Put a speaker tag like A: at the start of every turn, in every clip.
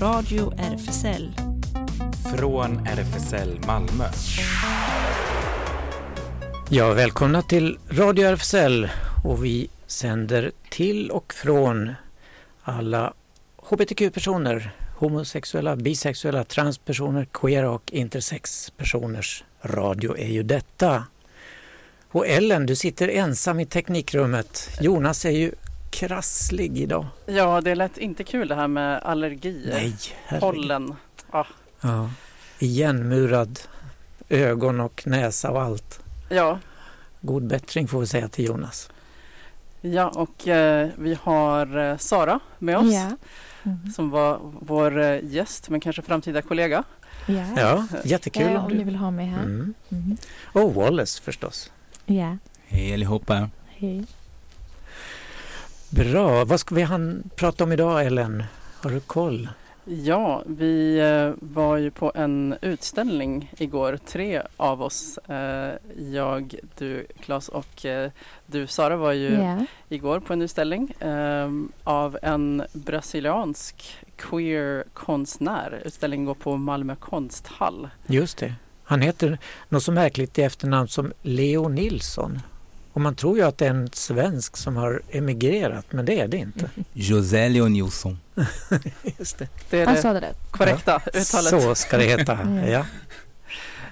A: Radio RFSL.
B: Från RFSL Malmö.
C: Ja, välkomna till Radio RFSL och vi sänder till och från alla hbtq-personer, homosexuella, bisexuella, transpersoner, queer och intersexpersoners radio är ju detta. Och Ellen, du sitter ensam i teknikrummet. Jonas är ju krasslig idag.
D: Ja, det lät inte kul det här med allergier.
C: Nej, herregud.
D: Pollen. Ah.
C: Ja. Igenmurad ögon och näsa och allt.
D: Ja,
C: God bättring får vi säga till Jonas.
D: ja och eh, vi har eh, Sara med oss
E: Ja. Mm.
D: som var vår eh, gäst men kanske framtida kollega.
E: Ja.
C: Ja, jättekul
E: Eh,
C: om
E: ni
C: du...
E: vill ha mig här.
C: Mm.
E: Mm.
C: Och Wallace förstås.
E: Ja,
B: Hej allihopa.
E: hej.
C: Bra. Vad ska vi han prata om idag Ellen? Har du koll?
D: Ja, vi eh, var ju på en utställning igår, tre av oss. Eh, jag, du Claes och eh, du Sara var ju
E: Ja.
D: igår på en utställning av en brasiliansk queer konstnär. Utställningen går på Malmö konsthall.
C: Just det. Han heter något så märkligt i efternamn som Leo Nilsson. Och man tror ju att det är en svensk som har emigrerat, men det är det inte.
B: José Leo Nilsson.
C: Just det.
D: Det är
E: Han
D: det
E: sa det rätt.
D: korrekta uttalet.
C: Så ska det heta.
E: Mm.
C: Ja.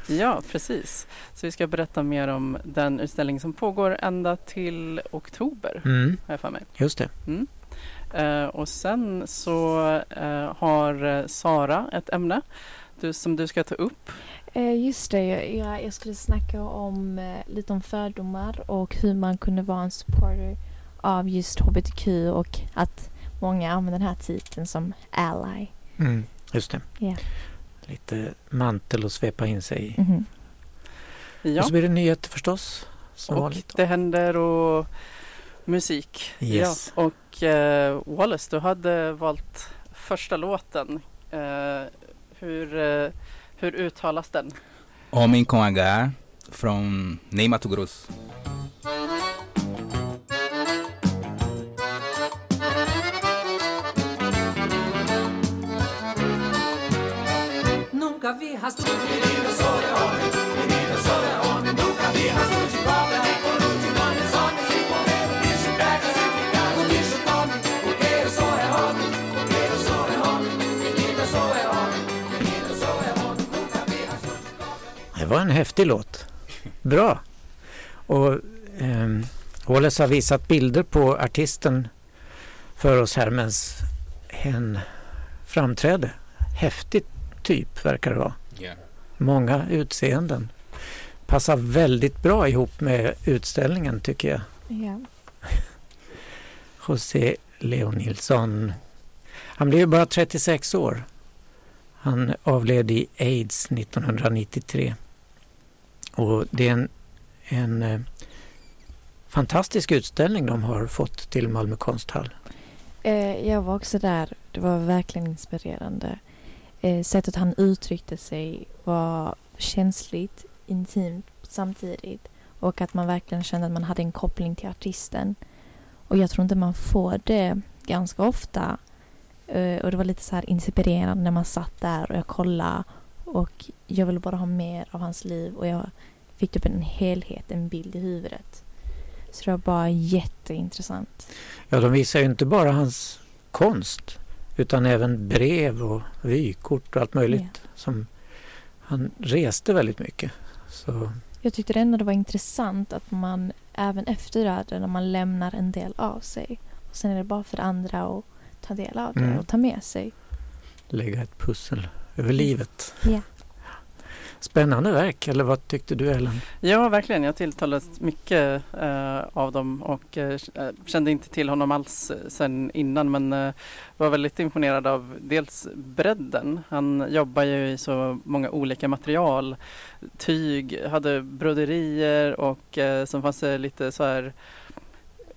D: Ja, precis. Så vi ska berätta mer om den utställning som pågår ända till oktober,
C: Mm,
D: har jag för mig.
C: just det.
D: Eh, och sen så eh, har Sara ett ämne du, som du ska ta upp.
E: Eh, just det, jag, jag, skulle snacka om eh, lite om fördomar och hur man kunde vara en supporter av just hbtq och att många använder den här titeln som ally.
C: Mm, just det.
E: Ja.
C: Lite mantel att svepa in sig i.
E: Mhm.
D: Ja,
C: Och så blir det nyheter förstås. Som
D: och
C: vanligt.
D: det händer och musik.
C: Yes.
D: Ja, och eh, Wallace, du hade valt första låten. Eh, hur, eh, hur uttalas den?
B: Homem com H från Ney Mato Grosso.
F: Nunca vi rastro Menina, sou é homem Menina, sou é homem Nunca vi rastro de cobra
C: Det var en häftig låt. Bra. Och ehm, Wallace har visat bilder på artisten för oss här medan hen framträdde. Häftig typ verkar det vara.
B: Yeah.
C: Många utseenden. Passar väldigt bra ihop med utställningen tycker jag.
E: Ja.
C: José Leo Nilsson. Han blev ju bara 36 år. Han avled i aids 1993. Och det är en, en eh, fantastisk utställning de har fått till Malmö konsthall.
E: Eh, jag var också där. Det var verkligen inspirerande. Eh, sättet han uttryckte sig var känsligt, intimt samtidigt. Och att man verkligen kände att man hade en koppling till artisten. Och jag tror inte man får det ganska ofta. Eh, och det var lite så här inspirerande när man satt där och jag kollade. Och jag ville bara ha mer av hans liv. Och jag fick typ en helhet, en bild i huvudet. Så det var bara jätteintressant.
C: Ja, de visar ju inte bara hans konst utan även brev och vykort och allt möjligt. Som han reste väldigt mycket. Så
E: Jag tyckte ändå det var intressant att man även efter döden, när man lämnar en del av sig. Och sen är det bara för andra att ta del av det
C: Mm.
E: och ta med sig.
C: lägga ett pussel över livet.
E: Ja.
C: Spännande verk, eller vad tyckte du Ellen?
D: Ja, verkligen. Jag tilltalades mycket eh, av dem och eh, kände inte till honom alls eh, sen innan men eh, var väldigt imponerad av dels bredden. Han jobbar ju i så många olika material. Tyg, hade broderier och eh, sen fanns det lite så här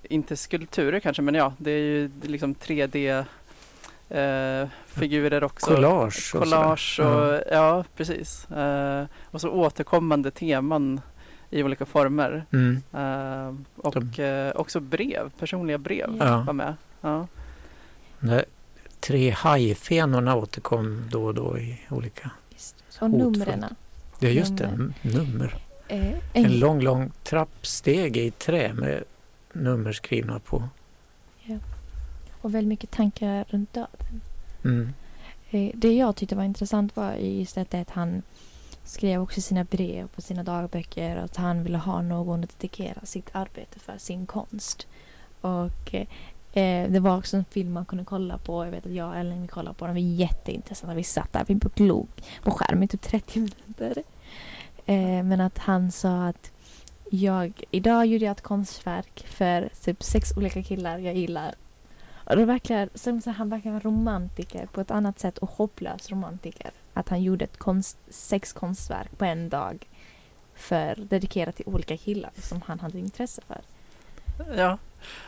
D: inte skulpturer kanske men ja, det är ju liksom 3D eh, figurer också.
C: Collage och
D: Collage
C: sådär.
D: och ja, precis. Eh, och så återkommande teman i olika former.
C: Mm.
D: Eh, och eh, också brev, personliga brev
C: Ja.
D: var med. Ja.
C: Det tre hajfenorna återkom då och då i olika...
E: Just. Och numren.
C: Ja, just det.
E: Nummer. Eh,
C: En lång, lång trappsteg i trä med nummer skrivna på.
E: Och väldigt mycket tankar runt döden.
C: Mm.
E: Eh, Det jag tyckte var intressant var just att att han skrev också sina brev på sina dagböcker att han ville ha någon att dedikera sitt arbete för, sin konst. Och eh, det var också en film man kunde kolla på. Jag vet att jag och Ellen kollade på den. Det var jätteintressant. Vi satt där, vi glog på skärmen i typ 30 minuter. Eh, men att han sa att jag, idag gjorde jag ett konstverk för typ sex olika killar jag gillar. Det verkar som så han verkar vara romantiker på ett annat sätt och hopplös romantiker. Att han gjorde ett konst, sex konstverk på en dag för dedikerat till olika killar som han hade intresse för.
D: Ja.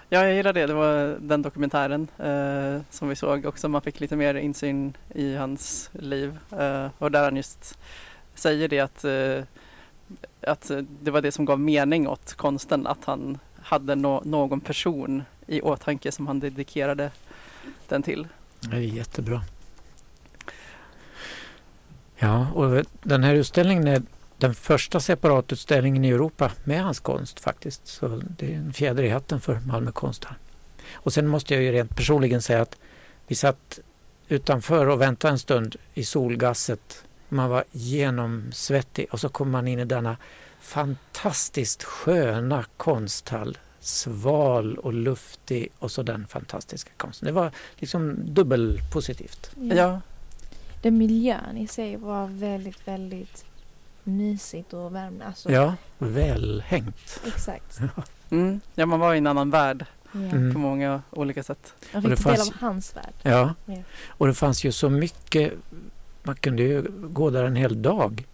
D: ja, jag gillar det. Det var den dokumentären eh, som vi såg också. Man fick lite mer insyn i hans liv eh, och där han just säger det att, eh, att det var det som gav mening åt konsten. Att han hade no någon person i åtanke som han dedikerade den till.
C: Det är jättebra. Ja, och den här utställningen är den första separatutställningen i Europa med hans konst faktiskt. Så det är en fjäder i hatten för Malmö konsthall. Och sen måste jag ju rent personligen säga att vi satt utanför och väntade en stund i solgasset. Man var genomsvettig och så kom man in i denna fantastiskt sköna konsthall. Sval och luftig och så den fantastiska konsten. Det var liksom dubbelpositivt.
D: Ja,
E: Den miljön i sig var väldigt, väldigt mysigt och värmande. Alltså,
C: Ja, välhängt.
E: Exakt.
D: mm. ja man var i en annan värld
E: Ja.
C: Mm.
D: på många olika sätt.
E: Man
C: Och det
E: fick del
C: fanns-
E: av hans värld.
C: Ja,
E: Ja.
C: och det fanns ju så mycket. Man kunde ju gå där en hel dag.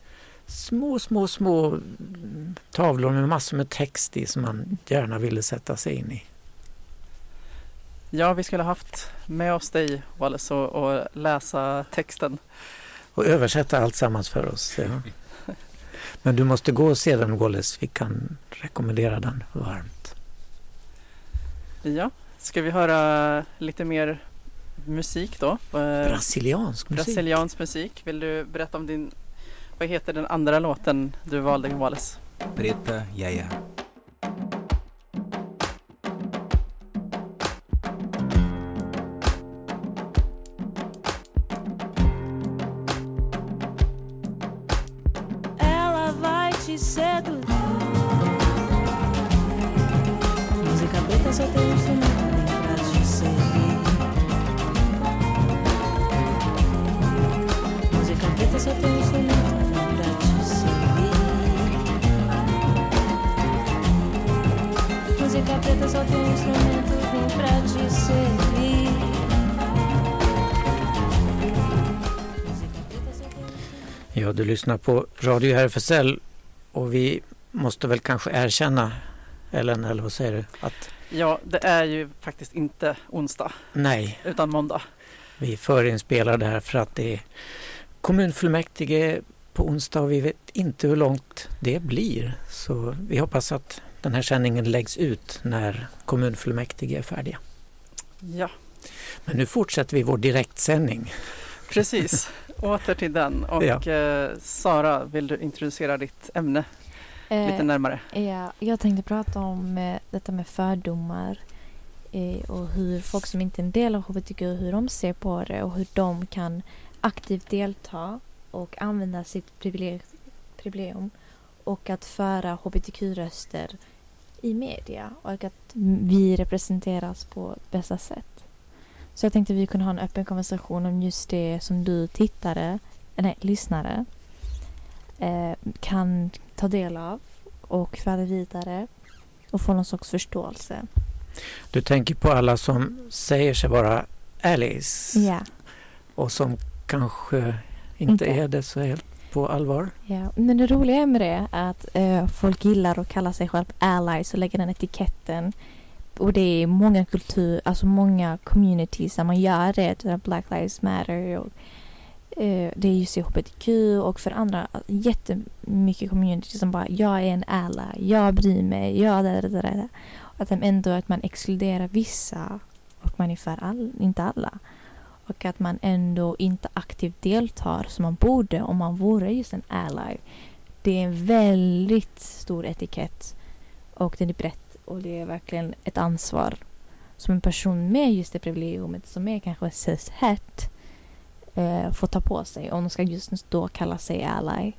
C: Små, små, små tavlor med massor med text i som man gärna ville sätta sig in i.
D: Ja, vi skulle haft med oss dig Wallace och, och läsa texten.
C: Och översätta allt sammans för oss. Ja. Men du måste gå och se den Wallace. Vi kan rekommendera den varmt.
D: Ja, ska vi höra lite mer musik då? Eh,
C: Brasiliansk musik.
D: Brasiliansk musik. Vill du berätta om din, vad heter den andra låten du valde Wallace?
B: Preta
C: Jaja. Lyssnar på Radio RFSL och vi måste väl kanske erkänna, Ellen, eller vad säger du? Att
D: Ja, det är ju faktiskt inte onsdag
C: nej,
D: utan måndag.
C: vi förinspelar det här för att det är kommunfullmäktige på onsdag och vi vet inte hur långt det blir. Så vi hoppas att den här sändningen läggs ut när kommunfullmäktige är färdiga.
D: Ja,
C: Men nu fortsätter vi vår direktsändning.
D: precis. Åter till den. Och
C: Ja.
D: eh, Sara, vill du introducera ditt ämne lite
E: Eh,
D: närmare?
E: Ja, jag tänkte prata om eh, detta med fördomar eh, och hur folk som inte är en del av hbtq, hur de ser på det och hur de kan aktivt delta och använda sitt privileg- privilegium och att föra hbtq-röster i media och att vi representeras på bästa sätt. Så jag tänkte vi kunde ha en öppen konversation om just det som du tittare, nej, lyssnare eh, kan ta del av och föra vidare och få någon sorts förståelse.
C: Du tänker på alla som säger sig vara allies
E: Ja,
C: och som kanske inte,
E: Inte.
C: är det så helt på allvar.
E: ja. Men det roliga med det är att eh, folk gillar att kalla sig själv allies och lägga den etiketten. Och det är många kultur, alltså många communities där man gör det. Typ Black Lives Matter och eh, det är just i hbtq och för andra jättemycket communities som bara jag är en ally, jag bryr mig, jag där, där, där. Att de ändå att man exkluderar vissa och man är för all, inte alla. och att man ändå inte aktivt deltar som man borde om man vore just en ally. Det är en väldigt stor etikett och den är brett och det är verkligen ett ansvar som en person med just det privilegiumet som är kanske cis het eh, får ta på sig om de ska just då kalla sig ally.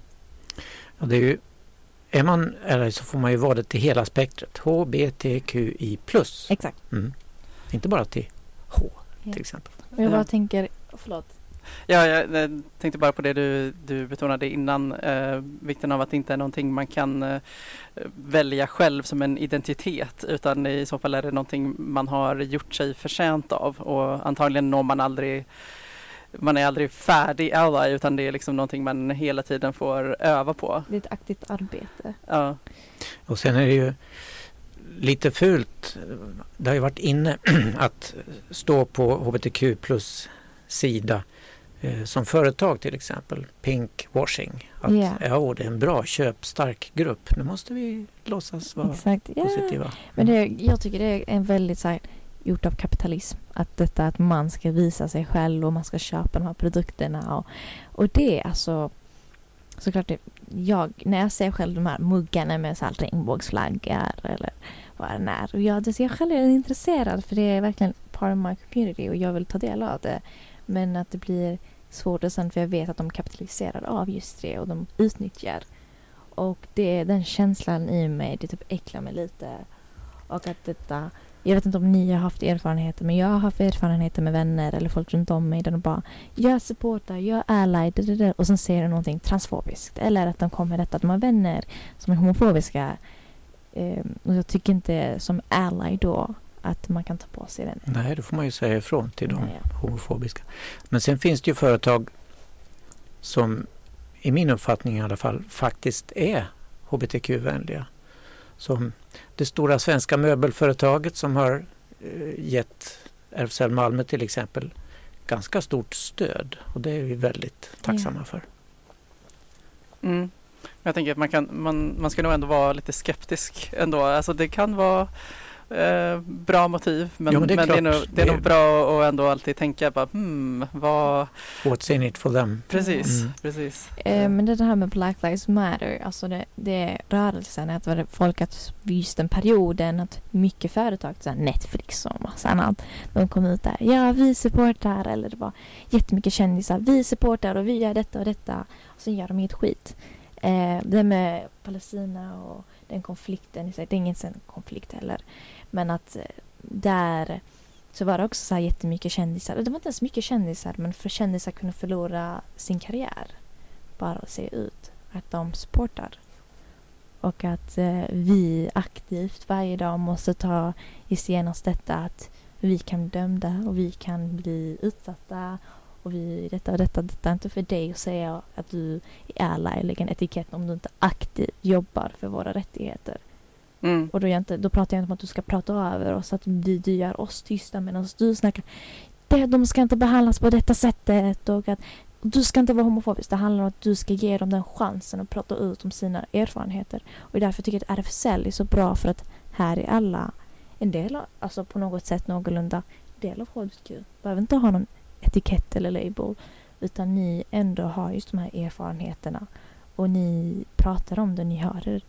C: Ja, det är, ju, är man ally så får man ju vara det till hela spektret. HBTQI+.
E: Exakt.
C: Mm. Inte bara till H
E: Ja.
C: till exempel.
E: Och jag bara tänker, förlåt.
D: Ja, jag, tänkte bara på det du, du betonade innan, eh, vikten av att det inte är någonting man kan eh, välja själv som en identitet utan i så fall är det någonting man har gjort sig förtjänt av och antagligen når man aldrig man är aldrig färdig ally utan det är liksom någonting man hela tiden får öva på.
E: Det är ett aktivt arbete.
D: Ja,
C: Och sen är det ju lite fult. Det har ju varit inne att stå på HBTQ plus sida eh, som företag till exempel. Pinkwashing. Att
E: Ja.
C: ja, det är en bra köpstark grupp. Nu måste vi låtsas vara
E: Exakt. Ja.
C: positiva.
E: Men det, jag tycker det är en väldigt så här, gjort av kapitalism. Att detta att man ska visa sig själv och man ska köpa de här produkterna. Och, och det är alltså såklart det, jag, när jag ser själv de här muggarna med så här regnbågsflaggor eller vad det än är. Och jag, det, jag själv är intresserad för det är verkligen part of my community och jag vill ta del av det. Men att det blir svårt och sen för jag vet att de kapitaliserar av just det och de utnyttjar. Och det är den känslan i mig, det typ äcklar mig lite. Och att detta, jag vet inte om ni har haft erfarenheter men jag har haft erfarenheter med vänner eller folk runt om mig där de bara jag supportar, jag är ally, det, det, det. och sen säger de någonting transfobiskt. Eller att de kommer med detta att de har vänner som är homofobiska. Ehm, och jag tycker inte som ally då att man kan ta på sig den.
C: Nej, då får man ju säga ifrån till de homofobiska. Men sen finns det ju företag som i min uppfattning i alla fall faktiskt är hbtq-vänliga. Som det stora svenska möbelföretaget som har eh, gett RFSL Malmö till exempel ganska stort stöd och det är vi väldigt tacksamma för.
D: Mm. Jag tänker att man, kan, man, man ska nog ändå vara lite skeptisk ändå. Alltså det kan vara eh, bra motiv men,
C: Jo, men det är
D: men det är, nog, det är
C: Det
D: nog bra att ändå alltid tänka bara hmm, vad...
C: What's in it for them?
D: Precis,
C: Mm.
D: precis.
E: Eh, men det här med Black Lives Matter, alltså det, det är rörelsen, att var folk att just den perioden att mycket företag, så här Netflix och massa annat, de kom ut där, ja vi supportar, eller det var jättemycket kändisar, vi supportar och vi gör detta och detta, och sen gör de inget skit. Eh, det med Palestina och den konflikten, i sig, det är ingen konflikt heller, men att eh, där så var det också så här jättemycket kändisar. Det var inte ens mycket kändisar, men för kändisar kunde förlora sin karriär. Bara att se ut att de supportar. Och att eh, vi aktivt varje dag måste ta igenom detta att vi kan bli dömda och vi kan bli utsatta och vi detta och detta. Detta är inte för dig att säga att du är ärlig eller en etikett om du inte aktivt jobbar för våra rättigheter.
D: Mm.
E: Och då, jag inte, då pratar jag inte om att du ska prata över oss, att vi, du gör oss tysta medan du snackar det, de ska inte behandlas på detta sättet och att du ska inte vara homofobisk. Det handlar om att du ska ge dem den chansen att prata ut om sina erfarenheter. Och därför tycker jag att RFSL är så bra för att här är alla en del, av, alltså på något sätt någorlunda del av HBTQ. Behöver inte ha någon etikett eller label utan ni ändå har just de här erfarenheterna och ni pratar om det, ni hör det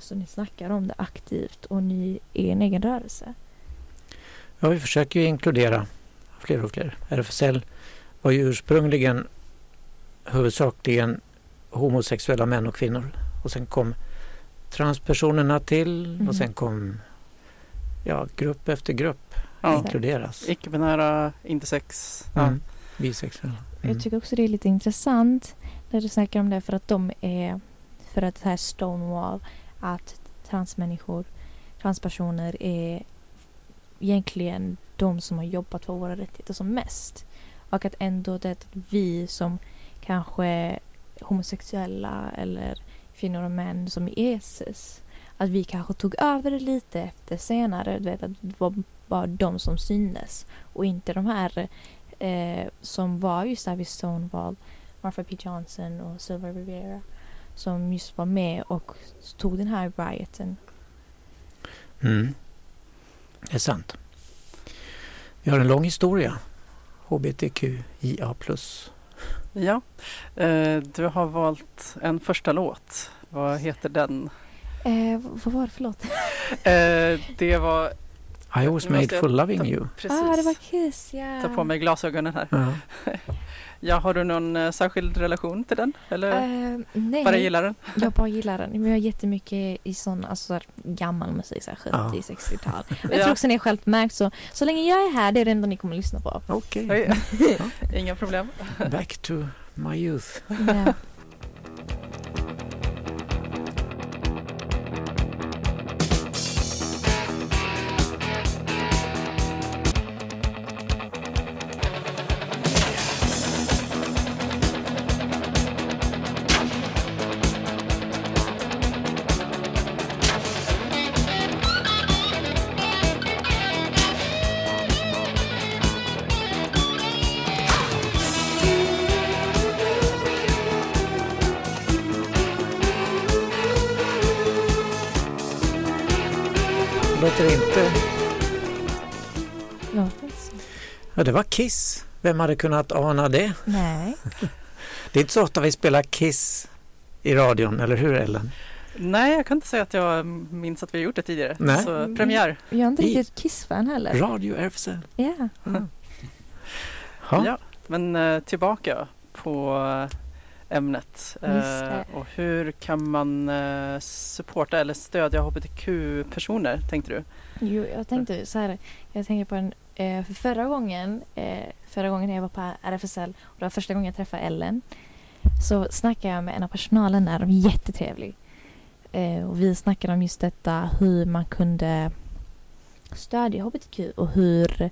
E: så ni snackar om det aktivt och ni är en egen rörelse.
C: Ja, vi försöker ju inkludera fler och fler. RFSL var ju ursprungligen huvudsakligen homosexuella män och kvinnor och sen kom transpersonerna till
E: Mhm.
C: och sen kom ja, grupp efter grupp
D: Ja.
C: inkluderas.
D: Icke-binära, intersex. Ja.
C: Mm. Bisexuella. Mm.
E: Jag tycker också det är lite intressant när du snackar om det för att de är för att det här Stonewall att transmänniskor, transpersoner är egentligen de som har jobbat för våra rättigheter som mest. Och att ändå det att vi som kanske homosexuella eller kvinnor och män som är ESIS att vi kanske tog över det lite efter senare. Du vet, att det var bara de som syntes och inte de här eh, som var just där vid Stonewall, Martha P Johnson och Silver Rivera som just var med och tog den här rioten.
C: Mm. Det är sant. Vi har en lång historia. HBTQIA+.
D: Ja, eh, du har valt en första låt. Vad heter den?
E: Eh, vad var det för låt?
D: Eh, det var
C: I was made for loving
D: ta-
C: you.
D: precis.
E: Ah, det var Kiss, ja.
D: Ta på mig glasögonen här.
C: Ja.
D: Ja, har du någon eh, särskild relation till den? Eller
E: Eh, nej,
D: bara gillar den?
E: jag bara gillar den. Men jag är jättemycket i sån alltså, så här, gammal musik, så här, 70
C: Ja.
E: 60-tal. Jag
D: Ja.
E: tror också ni har själv märkt så, så länge jag är här, det är det enda ni kommer att lyssna på.
C: Okej,
D: Oj. Inga problem.
C: back to my youth.
E: Ja.
C: Ja, det var Kiss. Vem hade kunnat ana det?
E: Nej.
C: Det är inte så ofta vi spelar Kiss i radion, eller hur Ellen?
D: Nej, jag kan inte säga att jag minns att vi har gjort det tidigare.
C: Nej.
D: Så premiär.
E: Jag är inte riktigt Kiss-fan heller.
C: Radio RFSL.
E: Ja.
C: Ja.
D: Ja. Men eh, tillbaka på eh, ämnet. Eh, och hur kan man supporta eller stödja hbtq-personer, tänkte du?
E: Jo, jag tänkte så här. Jag tänker på en, eh, för förra gången, eh, förra gången jag var på RFSL och det var första gången jag träffade Ellen. Så snackade jag med en av personalen där, de är jättetrevlig. Eh, och vi snackade om just detta hur man kunde stödja hbtq och hur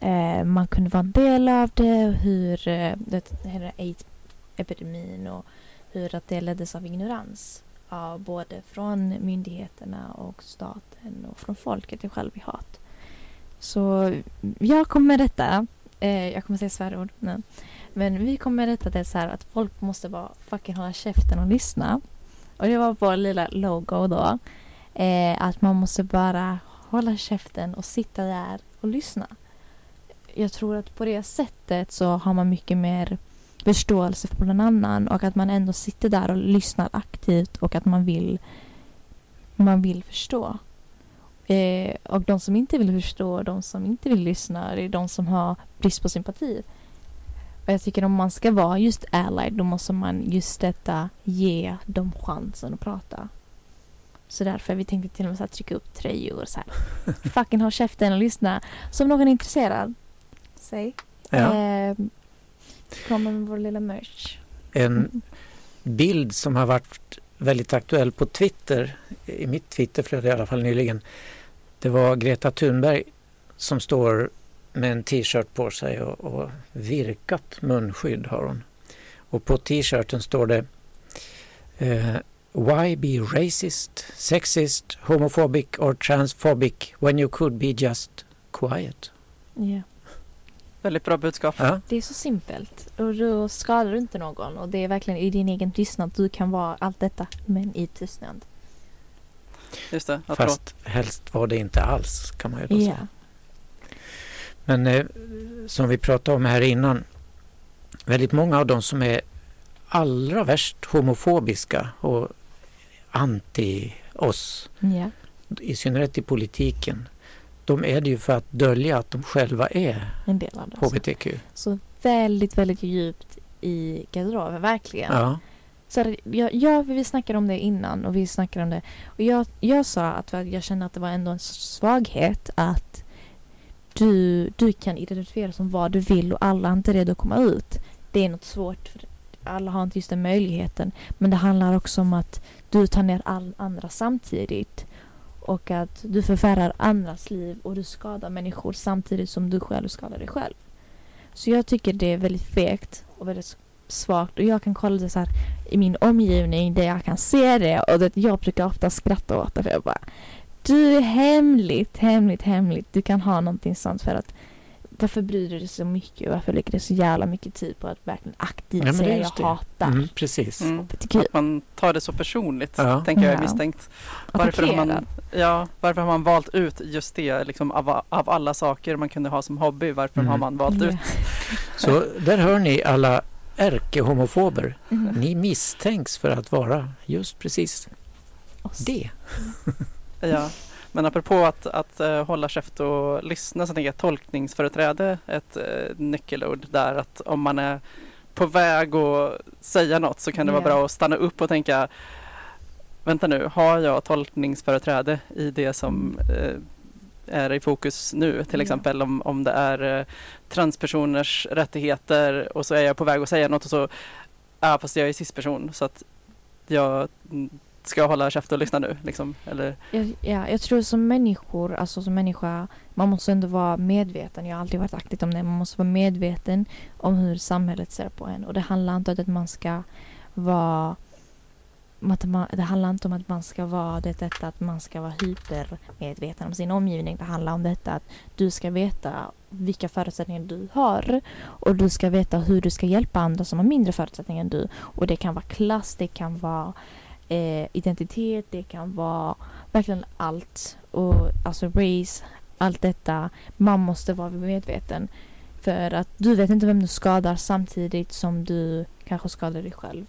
E: eh, man kunde vara en del av det och hur eh, här aids-epidemin och hur att det leddes av ignorans. Ja, både från myndigheterna och staten och från folket i själv i hat. Så jag kommer rätta. Eh, jag kommer säga svärord. Nej. Men vi kommer rätta det så här att folk måste bara fucking hålla käften och lyssna. Och det var vår lilla logo då. Eh, att man måste bara hålla käften och sitta där och lyssna. Jag tror att på det sättet så har man mycket mer förståelse för någon annan och att man ändå sitter där och lyssnar aktivt och att man vill man vill förstå. Eh, och de som inte vill förstå, de som inte vill lyssna, det är de som har brist på sympati. Och jag tycker om man ska vara just allied, då måste man just detta ge dem chansen att prata. Så därför vi tänkte till och med så här, trycka upp tröjor så här. Fucking ha käften och lyssna. Så om någon är intresserad, säg.
C: Ja.
E: Eh, kommer med vår lilla merch.
C: En bild som har varit väldigt aktuell på Twitter, i mitt Twitterflöde i alla fall nyligen, det var Greta Thunberg som står med en t-shirt på sig och, och virkat munskydd har hon. Och på t-shirten står det eh, Why be racist, sexist, homophobic or transphobic when you could be just quiet?
E: Ja.
D: Väldigt bra budskap.
C: Ja,
E: Det är så simpelt och då skadar du inte någon och det är verkligen i din egen tystnad du kan vara allt detta men i tystnad.
D: Just det. Att
C: fast helst var det inte alls kan man ju då säga.
E: Ja.
C: Men eh, som vi pratade om här innan, väldigt många av de som är allra värst homofobiska och anti oss,
E: ja.
C: i synnerhet i politiken, de är det ju för att dölja att de själva är
E: En del av det.
C: hbtq.
E: Så väldigt, väldigt djupt i garderoben, verkligen.
C: Ja,
E: så här, ja, ja, vi snackade om det innan och vi snackade om det. Och jag, jag sa att jag kände att det var ändå en svaghet att du, du kan identifiera som vad du vill och alla är inte redo att komma ut. Det är något svårt. För alla har inte just den möjligheten. Men det handlar också om att du tar ner all andra samtidigt. Och att du förfärar andras liv och du skadar människor samtidigt som du själv skadar dig själv. Så jag tycker det är väldigt fegt och väldigt svagt. Och jag kan kolla det så här i min omgivning där jag kan se det och det, jag brukar ofta skratta åt det för jag bara Du är hemligt, hemligt, hemligt. Du kan ha någonting sånt för att varför bryr du dig så mycket? Varför lägger du så jävla mycket tid på att verkligen aktivt
C: Ja,
E: säga jag
C: det.
E: hatar
C: Mm, precis.
D: Mm. Att man tar det så personligt,
C: Ja.
D: tänker jag är
E: Ja.
D: misstänkt. Varför har, man, ja, varför har man valt ut just det, liksom, av, av alla saker man kunde ha som hobby? Varför
C: Mm.
D: har man valt ut?
C: Så där hör ni alla ärkehomofober.
E: Mhm.
C: Ni misstänks för att vara just precis
E: Oss.
C: det.
D: Ja. Men apropå att, att eh, hålla käft och lyssna så tänker jag tolkningsföreträde är ett uh, nyckelord där. Att om man är på väg att säga något så kan det vara
E: Ja.
D: bra att stanna upp och tänka Vänta nu, har jag tolkningsföreträde i det som eh, är i fokus nu? Till exempel om, om det är eh, transpersoners rättigheter och så är jag på väg att säga något och så, ja fast jag är cisperson så att jag ska jag hålla käft och lyssna nu liksom? Eller,
E: Jag, ja, jag tror som människor, alltså som människa, man måste ändå vara medveten. Jag har alltid varit aktiv om det. Man måste vara medveten om hur samhället ser på en. Och det handlar inte om att man ska vara att man, det handlar inte om att man ska vara det, detta att man ska vara hypermedveten om sin omgivning. Det handlar om detta att du ska veta vilka förutsättningar du har och du ska veta hur du ska hjälpa andra som har mindre förutsättningar än du. Och det kan vara klass, det kan vara eh, identitet, det kan vara verkligen allt. Och alltså race, allt detta. Man måste vara medveten. För att du vet inte vem du skadar samtidigt som du kanske skadar dig själv.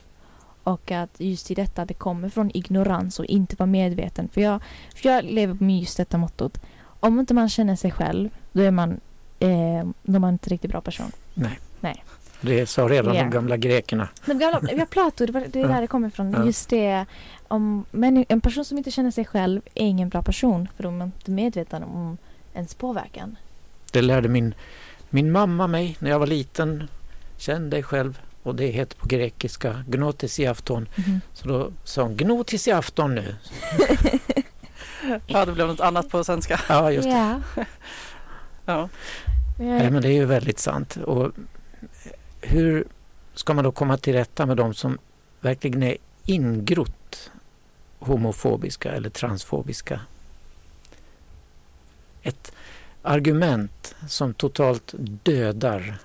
E: Och att just i detta det kommer från ignorans och inte vara medveten. För jag, för jag lever med just detta mottot. Om inte man känner sig själv, då är man, eh, då är man inte riktigt bra person.
C: Det sa redan
E: Ja.
C: de gamla grekerna.
E: De gamla, vi har Plato, det, var, det är där det kommer ifrån.
C: Ja.
E: Just det, om, men en person som inte känner sig själv är ingen bra person för de är inte medveten om ens påverkan.
C: Det lärde min, min mamma mig när jag var liten. Känn dig själv. Och det heter på grekiska gnotis i afton. Så då sa hon gnotis i afton nu.
D: ja det blev något annat på svenska.
C: Ja, just det.
E: Ja.
D: Ja.
C: Nej, men det är ju väldigt sant. Och hur ska man då komma till rätta med de som verkligen är ingrott homofobiska eller transfobiska? Ett argument som totalt dödar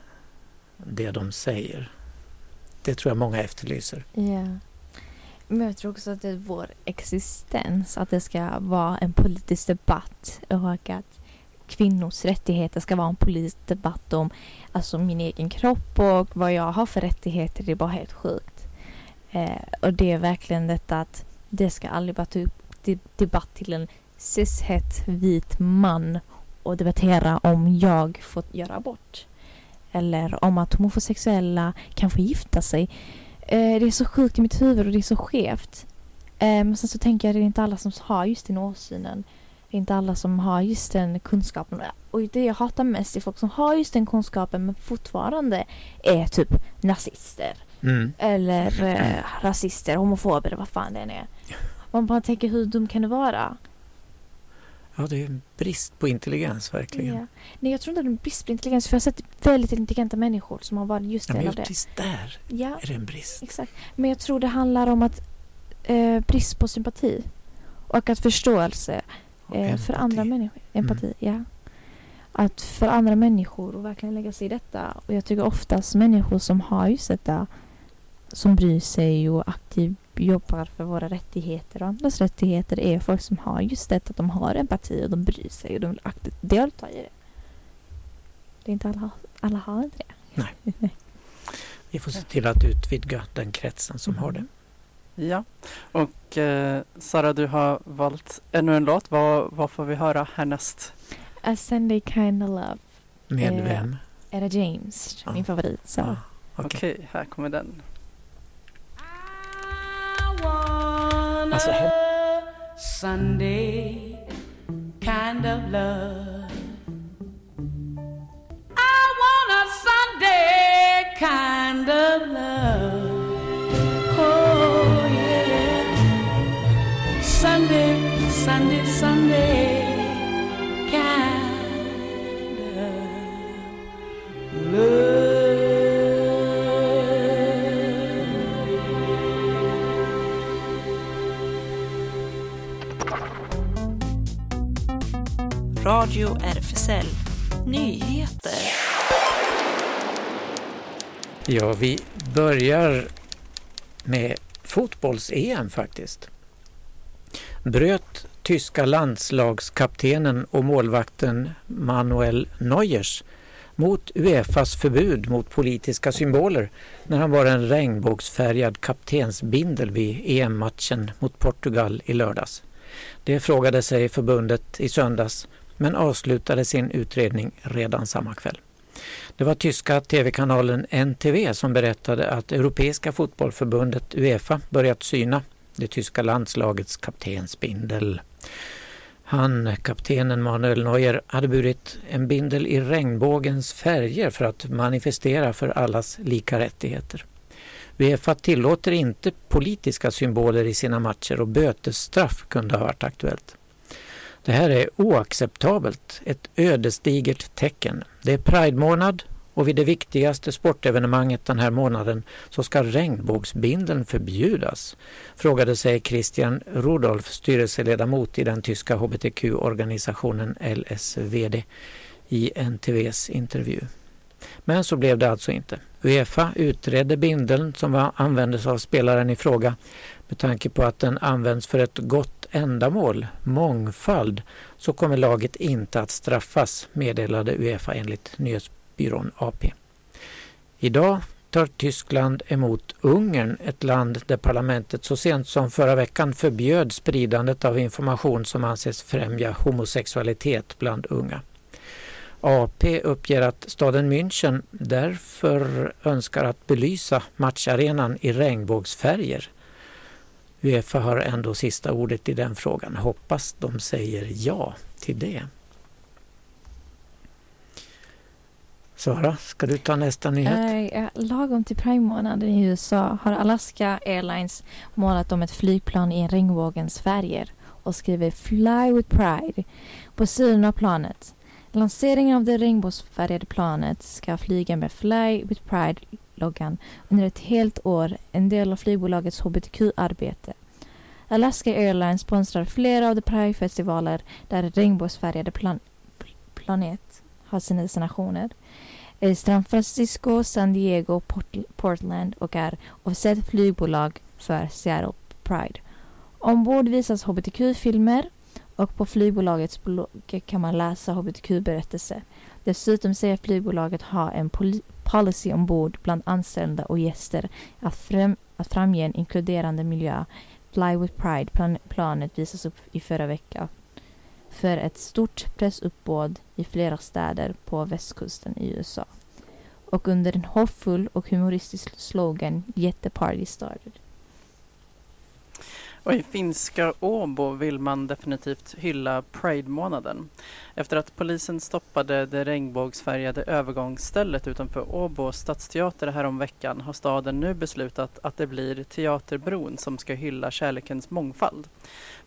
C: det de säger. Det tror jag många efterlyser.
E: Yeah. Men jag tror också att det är vår existens, att det ska vara en politisk debatt och att kvinnors rättigheter ska vara en politisk debatt om alltså min egen kropp och vad jag har för rättigheter. Det är bara helt sjukt. Eh, och det är verkligen detta att det ska aldrig vara typ debatt till en cishet vit man och debattera om jag får göra abort. Eller om att homosexuella kan få gifta sig. Eh, det är så sjukt i mitt huvud och det är så skevt. Eh, men sen så tänker jag att det är inte alla som har just den åsynen. Det är inte alla som har just den kunskapen. Och det jag hatar mest är folk som har just den kunskapen men fortfarande är typ nazister.
C: Mm.
E: Eller eh, rasister, homofober, vad fan det än är. Man bara tänker hur dum kan det vara?
C: Ja, det är en brist på intelligens verkligen.
E: Ja. Nej, jag tror inte det är en brist på intelligens. För jag har sett väldigt intelligenta människor som har varit just
C: Ja, men
E: del av
C: just
E: det.
C: tills där
E: Ja,
C: är det en brist.
E: exakt. Men jag tror det handlar om att eh, brist på sympati. Och att förståelse eh, för andra människor. Empati, ja. Att för andra människor och verkligen lägga sig i detta. Och jag tycker oftast människor som har just detta som bryr sig och aktivt jobbar för våra rättigheter och andras rättigheter är folk som har just detta att de har empati och de bryr sig och de vill aktivt delta i det. Det är inte alla, alla har inte det.
C: Vi får se till att utvidga den kretsen som har det.
D: Ja, och eh, Sara du har valt ännu en låt. Vad, vad får vi höra härnäst?
E: A Sunday Kind of Love.
C: Med
E: Eh,
C: vem?
E: Etta James,
C: Ja.
E: min favorit. Så.
C: Ja, okej.
D: Okej, här kommer den.
F: Sunday kind of love.
G: Radio RFSL Nyheter.
C: Ja, vi börjar med fotbolls-EM faktiskt. Bröt tyska landslagskaptenen och målvakten Manuel Neuers mot Uefas förbud mot politiska symboler när han var en regnbågsfärgad kaptensbindel vid EM-matchen mot Portugal i lördags. Det frågade sig förbundet i söndags men avslutade sin utredning redan samma kväll. Det var tyska tv-kanalen NTV som berättade att Europeiska fotbollförbundet Uefa börjat syna det tyska landslagets kaptensbindel. Han, kaptenen Manuel Neuer, hade burit en bindel i regnbågens färger för att manifestera för allas lika rättigheter. Uefa tillåter inte politiska symboler i sina matcher och bötesstraff kunde ha varit aktuellt. Det här är oacceptabelt, ett ödesdigert tecken. Det är Pride-månad och vid det viktigaste sportevenemanget den här månaden så ska regnbågsbindeln förbjudas, frågade sig Christian Rudolf, styrelseledamot i den tyska hbtq-organisationen LSVD, i NTVs intervju. Men så blev det alltså inte. Uefa utredde bindeln som användes av spelaren i fråga med tanke på att den används för ett gott ändamål, mångfald, så kommer laget inte att straffas, meddelade Uefa enligt nyhetsbyrån AP. Idag tar Tyskland emot Ungern, ett land där parlamentet så sent som förra veckan förbjöd spridandet av information som anses främja homosexualitet bland unga. AP uppger att staden München därför önskar att belysa matcharenan i regnbågsfärger. Uefa har ändå sista ordet i den frågan. Hoppas de säger ja till det. Sara, ska du ta nästa nyhet?
E: Uh, lagom till Pride-månaden i USA har Alaska Airlines målat om ett flygplan i regnbågens färger och skriver Fly with Pride på sidan av planet. Lanseringen av det regnbågsfärgade planet ska flyga med Fly with Pride loggan under ett helt år, en del av flygbolagets hbtq-arbete. Alaska Airlines sponsrar flera av de Pride-festivaler där regnbågsfärgade plan planet har sina destinationer. San Francisco, San Diego, Port Portland och är officiellt flygbolag för Seattle Pride. Ombord visas hbtq-filmer och på flygbolagets blogg kan man läsa hbtq-berättelser. Dessutom säger flygbolaget ha en policy ombord bland anställda och gäster att, fram att framge en inkluderande miljö. Fly with Pride plan planet visas upp i förra veckan för ett stort pressuppbåd i flera städer på västkusten i USA. Och under en hoppfull och humoristisk slogan Get the party started.
D: Och i finska Åbo vill man definitivt hylla Pride-månaden. Efter att polisen stoppade det regnbågsfärgade övergångsstället utanför Åbo stadsteater häromveckan har staden nu beslutat att det blir Teaterbron som ska hylla kärlekens mångfald.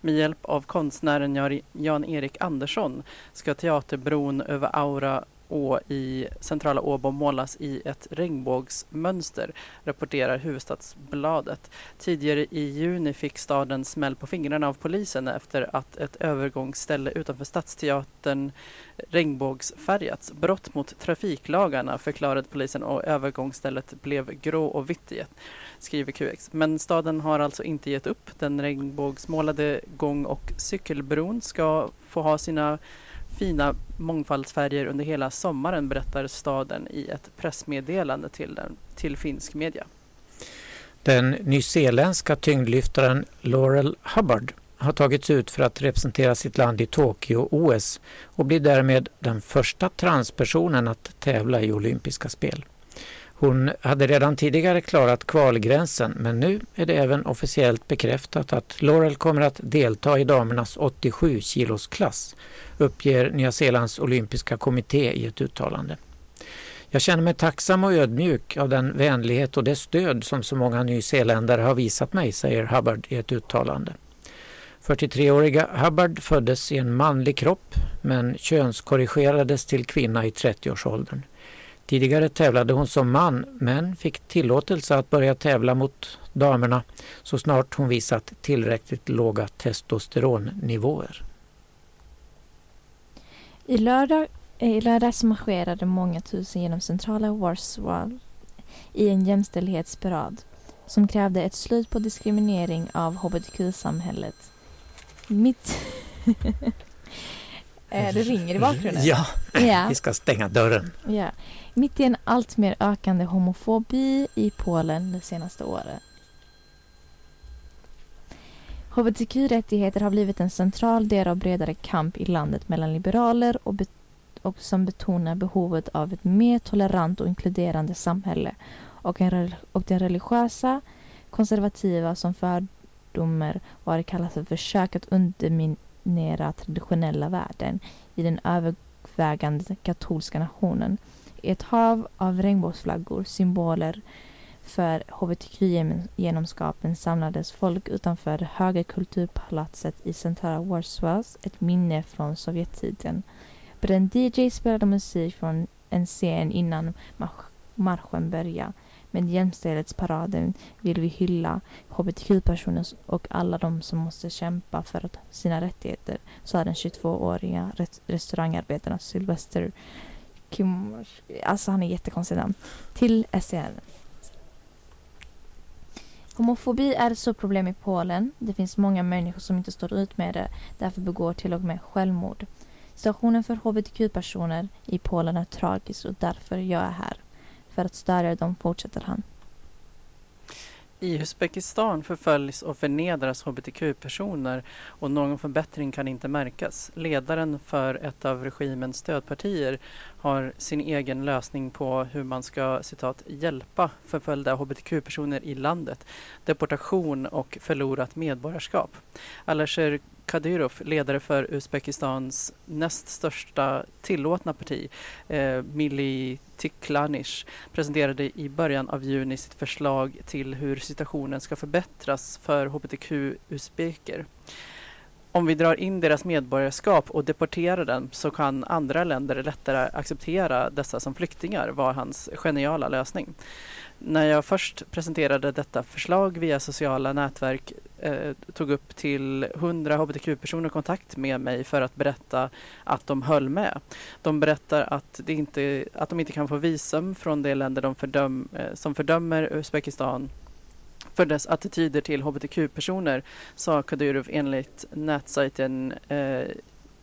D: Med hjälp av konstnären Jan-Erik Andersson ska Teaterbron över Aura å i centrala Åbo målas i ett regnbågsmönster, rapporterar Huvudstadsbladet. Tidigare i juni fick staden smäll på fingrarna av polisen efter att ett övergångsställe utanför Stadsteatern regnbågsfärgats. Brott mot trafiklagarna förklarade polisen och övergångsstället blev grå och vitt igen, skriver QX. Men staden har alltså inte gett upp. Den regnbågsmålade gång och cykelbron ska få ha sina fina mångfaldsfärger under hela sommaren berättar staden i ett pressmeddelande till, den, till finsk media.
C: Den nyzeeländska tyngdlyftaren Laurel Hubbard har tagits ut för att representera sitt land i Tokyo-OS och blir därmed den första transpersonen att tävla i olympiska spel. Hon hade redan tidigare klarat kvalgränsen men nu är det även officiellt bekräftat att Laurel kommer att delta i damernas 87 kilos klass, uppger Nya Zeelands olympiska kommitté i ett uttalande. Jag känner mig tacksam och ödmjuk av den vänlighet och det stöd som så många nyzeeländare har visat mig, säger Hubbard i ett uttalande. 43-åriga Hubbard föddes i en manlig kropp men könskorrigerades till kvinna i 30-årsåldern. Tidigare tävlade hon som man men fick tillåtelse att börja tävla mot damerna så snart hon visat tillräckligt låga testosteronnivåer.
E: I lördag, eh, I lördags marscherade många tusen genom centrala Warsaw i en jämställdhetsparad som krävde ett slut på diskriminering av hbtq-samhället. Mitt... Eh, det ringer i bakgrunden.
C: Ja,
E: Ja.
C: vi ska stänga dörren.
E: Ja. Mitt i en allt mer ökande homofobi i Polen det senaste året. HBTQ-rättigheter har blivit en central del av bredare kamp i landet mellan liberaler och, bet- och som betonar behovet av ett mer tolerant och inkluderande samhälle och, en och den religiösa, konservativa som fördomar vad det kallas för försök att underminera traditionella värden i den övervägande katolska nationen. I ett hav av regnbågsflaggor, symboler för hbtq-genomskapen samlades folk utanför högerkulturpalatset höga kulturpalatset i centrala Warsaw, ett minne från Sovjettiden. En DJ spelade musik från en scen innan marschen började. Med jämställdhetsparaden vill vi hylla hbtq-personer och alla de som måste kämpa för sina rättigheter, sa den 22-åriga restaurangarbetaren Sylvester Kim... Alltså han är jättekonstig namn. Till SCN. Homofobi är ett stort problem i Polen. Det finns många människor som inte står ut med det, därför begår till och med självmord. Situationen för hbtq-personer i Polen är tragisk och därför jag är här. För att stödja dem, fortsätter han.
D: I Uzbekistan förföljs och förnedras hbtq-personer och någon förbättring kan inte märkas. Ledaren för ett av regimens stödpartier har sin egen lösning på hur man ska citat, hjälpa förföljda hbtq-personer i landet, deportation och förlorat medborgarskap. Alasher Kadyrov, ledare för Uzbekistans näst största tillåtna parti, eh, Milli Tiklanish, presenterade i början av juni sitt förslag till hur situationen ska förbättras för hbtq-uzbeker. Om vi drar in deras medborgarskap och deporterar dem så kan andra länder lättare acceptera dessa som flyktingar, var hans geniala lösning. När jag först presenterade detta förslag via sociala nätverk eh, tog upp till 100 hbtq-personer kontakt med mig för att berätta att de höll med. De berättar att, det inte, att de inte kan få visum från de länder de fördöm, eh, som fördömer Uzbekistan för dess attityder till hbtq-personer, sa Kadyrov enligt nätsajten eh,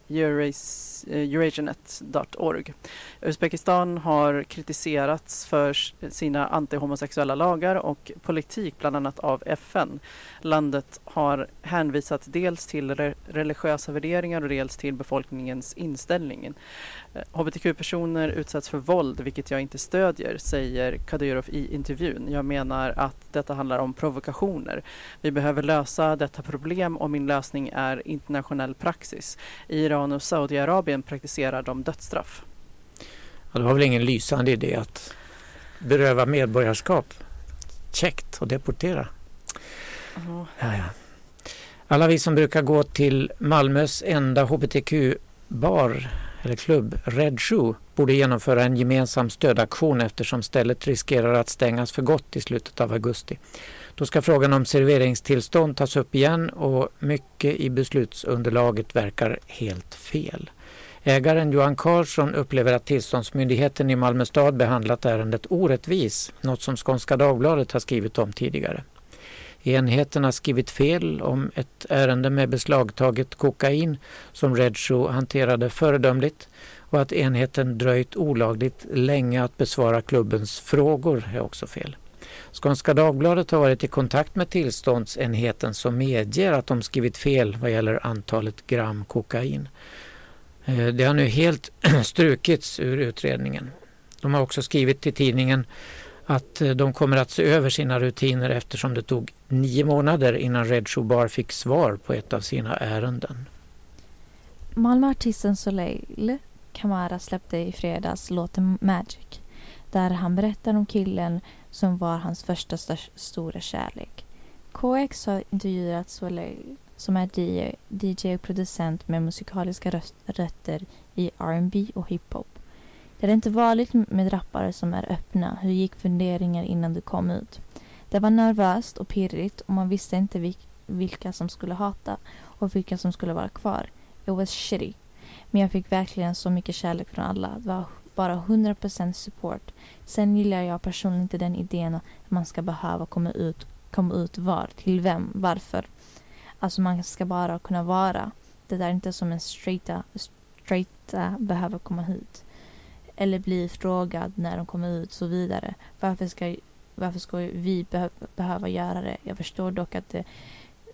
D: Euras- eh, Eurasianet.org. Uzbekistan har kritiserats för sina antihomosexuella lagar och politik, bland annat av FN. Landet har hänvisat dels till re- religiösa värderingar och dels till befolkningens inställning. Eh, HBTQ-personer utsätts för våld, vilket jag inte stödjer, säger Kadyrov i intervjun. Jag menar att detta handlar om provokationer. Vi behöver lösa detta problem och min lösning är internationell praxis. I Iran och Saudiarabien praktiserar de dödsstraff.
C: Ja, det var väl ingen lysande idé att beröva medborgarskap. Käckt och deportera. Ja, ja. Alla vi som brukar gå till Malmös enda hbtq-bar eller klubb, Red Shoe, borde genomföra en gemensam stödaktion eftersom stället riskerar att stängas för gott i slutet av augusti. Då ska frågan om serveringstillstånd tas upp igen och mycket i beslutsunderlaget verkar helt fel. Ägaren Johan Karlsson upplever att tillståndsmyndigheten i Malmö stad behandlat ärendet orättvis, något som Skånska Dagbladet har skrivit om tidigare. Enheten har skrivit fel om ett ärende med beslagtaget kokain som Redshow hanterade föredömligt och att enheten dröjt olagligt länge att besvara klubbens frågor är också fel. Skånska Dagbladet har varit i kontakt med tillståndsenheten som medger att de skrivit fel vad gäller antalet gram kokain. Eh, det har nu helt strukits ur utredningen. De har också skrivit till tidningen att eh, de kommer att se över sina rutiner eftersom det tog nio månader innan Red Shoe Bar fick svar på ett av sina ärenden.
E: Malmöartisten Soleil Kamara släppte i fredags låten Magic där han berättar om killen som var hans första st stora kärlek. KX har intervjuat Soleil som är DJ, och producent med musikaliska rötter i R&B och hiphop. Det är inte vanligt med rappare som är öppna. Hur gick funderingar innan du kom ut? Det var nervöst och pirrigt och man visste inte vil- vilka som skulle hata och vilka som skulle vara kvar. It was shitty. Men jag fick verkligen så mycket kärlek från alla. Det var bara 100% support. Sen gillar jag personligen inte den idén att man ska behöva komma ut, komma ut var, till vem, varför. Alltså man ska bara kunna vara. Det där är inte som en straighta, straighta eh, behöver komma hit. Eller bli frågad när de kommer ut så vidare. Varför ska, varför ska vi behö, behöva göra det? Jag förstår dock att det,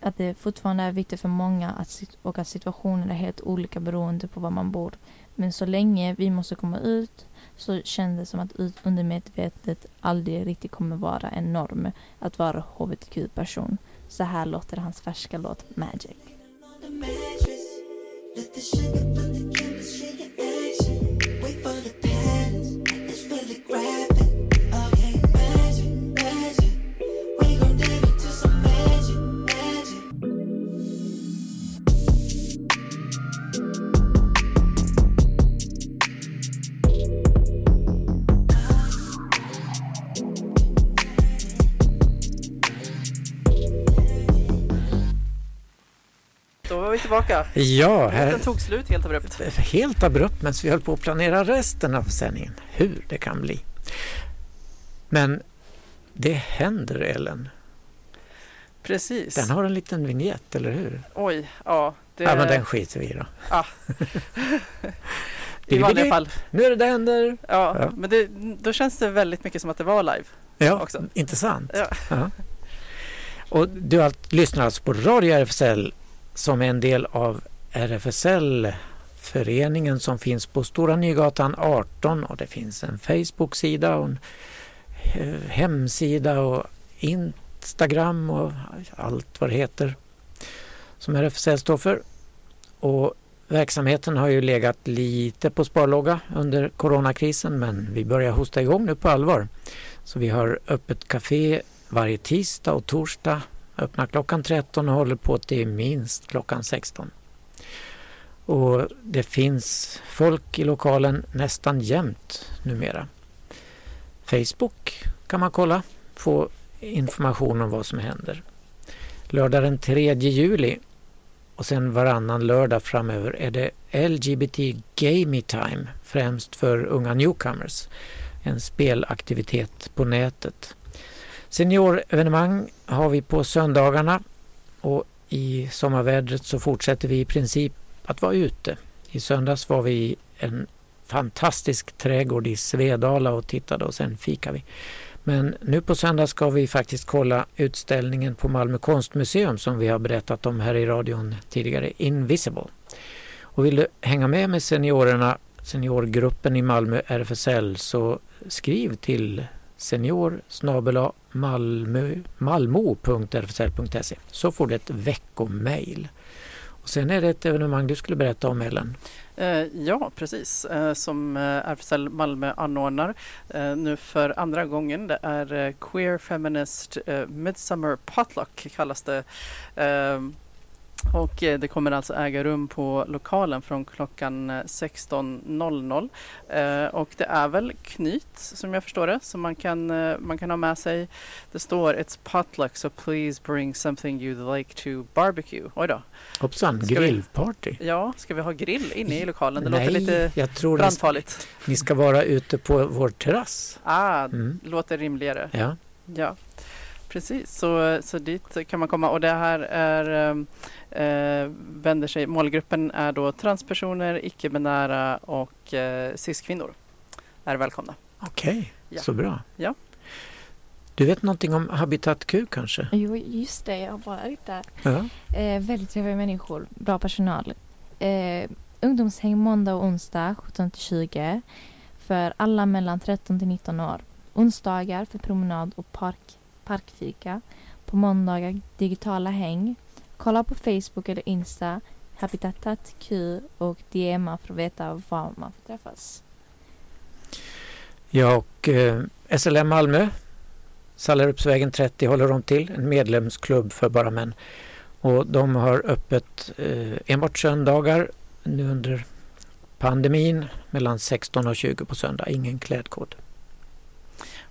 E: att det fortfarande är viktigt för många att, och att situationen är helt olika beroende på var man bor. Men så länge vi måste komma ut så känns det som att ut- undermedvetet aldrig riktigt kommer vara en norm att vara hbtq-person. Så här låter hans färska låt Magic.
D: Tillbaka.
C: Ja, här,
D: Den tog slut helt abrupt.
C: helt abrupt medan vi höll på att planera resten av sändningen. Hur det kan bli. Men det händer Ellen.
D: Precis.
C: Den har en liten vignett, eller hur?
D: Oj, ja. Det...
C: Ja, men den skiter vi i då.
D: I vanliga fall.
C: Nu är det det händer.
D: Ja,
C: Ja.
D: men det, då känns det väldigt mycket som att det var live.
C: Ja,
D: Också.
C: intressant.
D: Ja.
C: Och du har lyssnat alltså på Radio RFSL som är en del av RFSL föreningen som finns på Stora Nygatan 18 och det finns en Facebook-sida och en eh, hemsida och Instagram och allt vad det heter som RFSL står för. Och verksamheten har ju legat lite på sparlåga under coronakrisen men vi börjar hosta igång nu på allvar. Så vi har öppet café varje tisdag och torsdag. Öppnar klockan 13 och håller på till minst klockan 16. Och det finns folk i lokalen nästan jämt numera. Facebook kan man kolla, få information om vad som händer. Lördag den 3 juli och sen varannan lördag framöver är det LGBT Gamey Time, främst för unga newcomers. En spelaktivitet på nätet. Seniorevenemang har vi på söndagarna och i sommarvädret så fortsätter vi i princip att vara ute. I söndags var vi i en fantastisk trädgård i Svedala och tittade och sen fikade vi. Men nu på söndag ska vi faktiskt kolla utställningen på Malmö konstmuseum som vi har berättat om här i radion tidigare, Invisible. Och vill du hänga med med seniorerna, seniorgruppen i Malmö RFSL så skriv till senior malmo.rfsl.se så får du ett veckomail. Och sen är det ett evenemang du skulle berätta om Ellen.
D: Eh, ja, precis. Eh, som eh, RFSL Malmö anordnar nu för andra gången. Det är Queer Feminist Midsummer Potluck kallas det. Eh, och eh, det kommer alltså äga rum på lokalen från klockan eh, 16.00. Eh, och det är väl knyt som jag förstår det som man kan, eh, man kan ha med sig. Det står It's potluck so please bring something you'd like to barbecue. Oj då.
C: Hoppsan,
D: Ska vi-
C: grillparty.
D: Ja, ska vi ha grill inne i lokalen? Det
C: Nej,
D: låter lite
C: jag tror ni,
D: brandfarligt.
C: ni ska vara ute på vår terrass.
D: Ah,
C: Mm.
D: låter rimligare.
C: Ja.
D: Ja, precis. Så, så dit kan man komma. Och det här är, eh, vänder sig, målgruppen är då transpersoner, icke-binära och eh, cis-kvinnor. Är välkomna.
C: Okej,
D: Ja.
C: så bra.
D: Ja.
C: Du vet någonting om Habitat Q kanske?
E: Jo, just det. Jag har varit där.
C: Ja.
E: Eh, väldigt trevliga människor. Bra personal. Eh, ungdomshäng måndag och onsdag 17 till 20 för alla mellan 13 till 19 år. Onsdagar för promenad och park, parkfika. På måndagar digitala häng. Kolla på Facebook eller Insta Habitatat Q och DMa för att veta var man får träffas.
C: Ja, och eh, SLM Malmö, Sallerupsvägen 30 håller de till, en medlemsklubb för bara män. Och de har öppet eh, enbart söndagar nu under pandemin mellan 16 och 20 på söndag, ingen klädkod.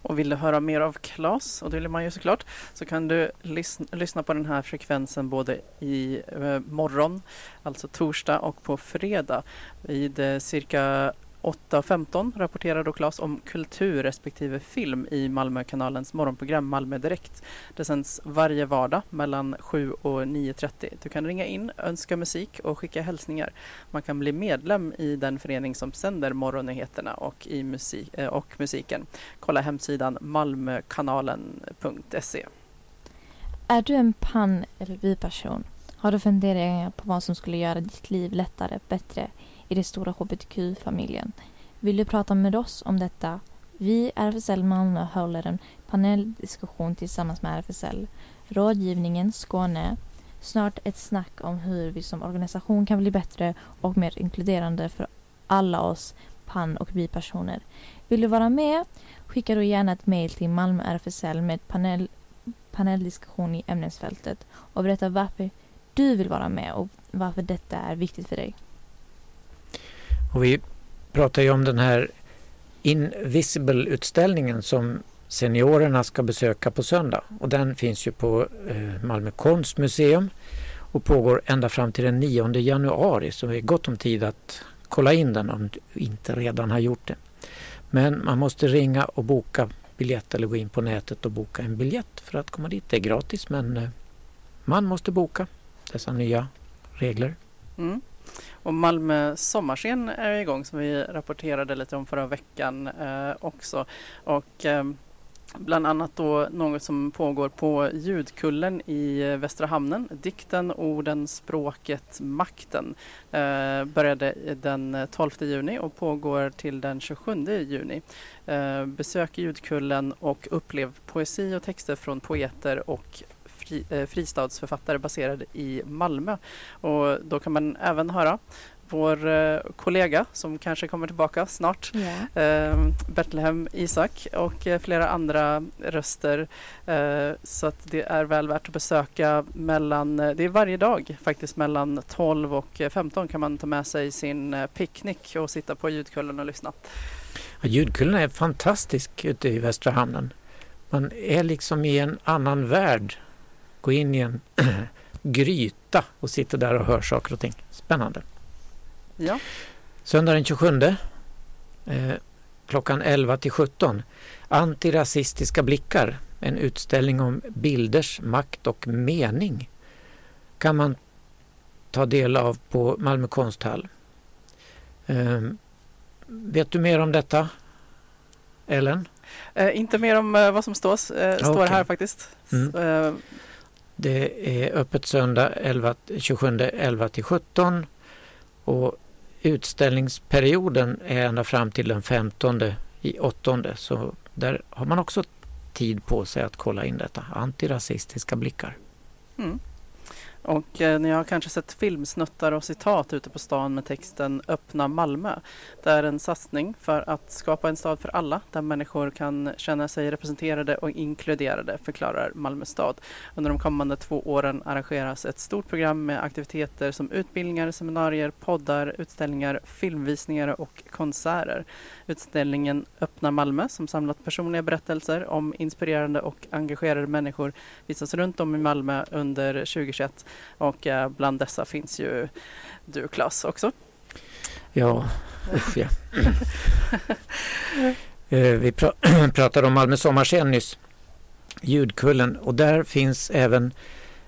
D: Och vill du höra mer av Klas, och det vill man ju såklart, så kan du lys- lyssna på den här frekvensen både i eh, morgon, alltså torsdag och på fredag. Vid eh, cirka 8.15 rapporterar då Klas om kultur respektive film i Malmökanalens morgonprogram Malmö Direkt. Det sänds varje vardag mellan 7 och 9.30. Du kan ringa in, önska musik och skicka hälsningar. Man kan bli medlem i den förening som sänder morgonnyheterna och, i musik, eh, och musiken. Kolla hemsidan malmökanalen.se.
E: Är du en pan eller biperson? Har du funderingar på vad som skulle göra ditt liv lättare, bättre i den stora hbtq-familjen? Vill du prata med oss om detta? Vi, RFSL Malmö, håller en paneldiskussion tillsammans med RFSL, Rådgivningen Skåne, snart ett snack om hur vi som organisation kan bli bättre och mer inkluderande för alla oss pan och bipersoner. Vill du vara med? Skicka då gärna ett mejl till Malmö RFSL med panel, paneldiskussion i ämnesfältet och berätta varför du vill vara med och varför detta är viktigt för dig.
C: Och vi pratar ju om den här Invisible-utställningen som seniorerna ska besöka på söndag. Och den finns ju på eh, Malmö konstmuseum och pågår ända fram till den 9 januari så det är gott om tid att kolla in den om du inte redan har gjort det. Men man måste ringa och boka biljett eller gå in på nätet och boka en biljett för att komma dit. Det är gratis men eh, man måste boka dessa nya regler.
D: Mm. Och Malmö sommarscen är igång som vi rapporterade lite om förra veckan eh, också. Och eh, bland annat då något som pågår på Ljudkullen i Västra Hamnen. Dikten, orden, språket, makten eh, började den 12 juni och pågår till den 27 juni. Eh, besök Ljudkullen och upplev poesi och texter från poeter och fri, eh, fristadsförfattare baserade i Malmö. Och då kan man även höra vår eh, kollega som kanske kommer tillbaka snart,
E: Ja.
D: eh, Betlehem Isak och eh, flera andra röster. Eh, så att det är väl värt att besöka mellan, det är varje dag faktiskt mellan 12 och eh, 15 kan man ta med sig sin picknick och sitta på ljudkullen och lyssna.
C: Ja, Ljudkullen är fantastisk ute i Västra hamnen. Man är liksom i en annan värld. Gå in i en gryta och sitter där och hör saker och ting. Spännande.
D: Ja,
C: Söndag den 27 eh, klockan 11 till 17. Antirasistiska blickar. En utställning om bilders makt och mening kan man ta del av på Malmö konsthall. Eh, vet du mer om detta? Ellen?
D: eh, inte mer om eh, vad som stås, eh, står
C: Okej.
D: här faktiskt.
C: Mm. Det är öppet söndag 11, 27 11 till 17 och utställningsperioden är ända fram till den 15 i åttonde så där har man också tid på sig att kolla in detta. Antirasistiska blickar.
D: Mm. Och eh, ni har kanske sett filmsnuttar och citat ute på stan med texten Öppna Malmö. Det är en satsning för att skapa en stad för alla där människor kan känna sig representerade och inkluderade, förklarar Malmö stad. Under de kommande två åren arrangeras ett stort program med aktiviteter som utbildningar, seminarier, poddar, utställningar, filmvisningar och konserter. Utställningen Öppna Malmö som samlat personliga berättelser om inspirerande och engagerade människor visas runt om i Malmö under 2021 och eh, bland dessa finns ju du Claes också.
C: Ja, usch ja. Eh, vi pratade om Malmö sommarscen nyss. Ljudkullen och där finns även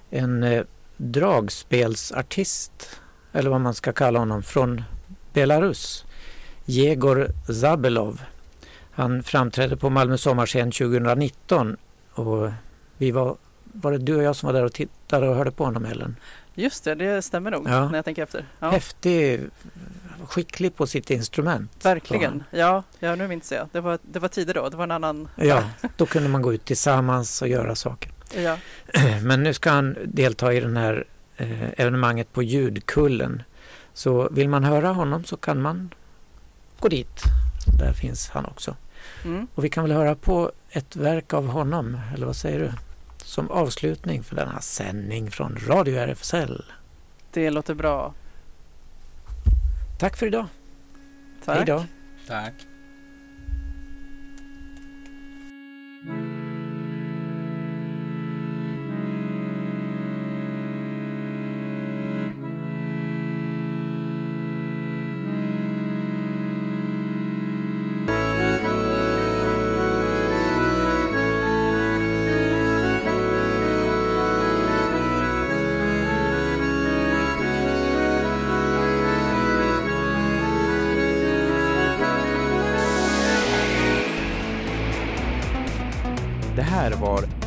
C: en eh, dragspelsartist eller vad man ska kalla honom från Belarus. Jegor Zabelov. Han framträdde på Malmö sommarscen 2019 och vi var, var det du och jag som var där och tittade och hörde på honom Ellen?
D: Just det, det stämmer nog
C: Ja.
D: när jag tänker efter. Ja,
C: Häftig, skicklig på sitt instrument.
D: verkligen. Ja, ja, nu minns jag. Det var, det var tider då. Det var en annan...
C: Ja, då kunde man gå ut tillsammans och göra saker.
D: Ja,
C: Men nu ska han delta i den här eh, evenemanget på Ljudkullen. Så vill man höra honom så kan man gå dit. Där finns han också.
D: mm.
C: Och vi kan väl höra på ett verk av honom, eller vad säger du? Som avslutning för denna sändning från Radio RFSL.
D: det låter bra.
C: Tack för idag.
D: Tack.
C: Hej då.
B: Tack.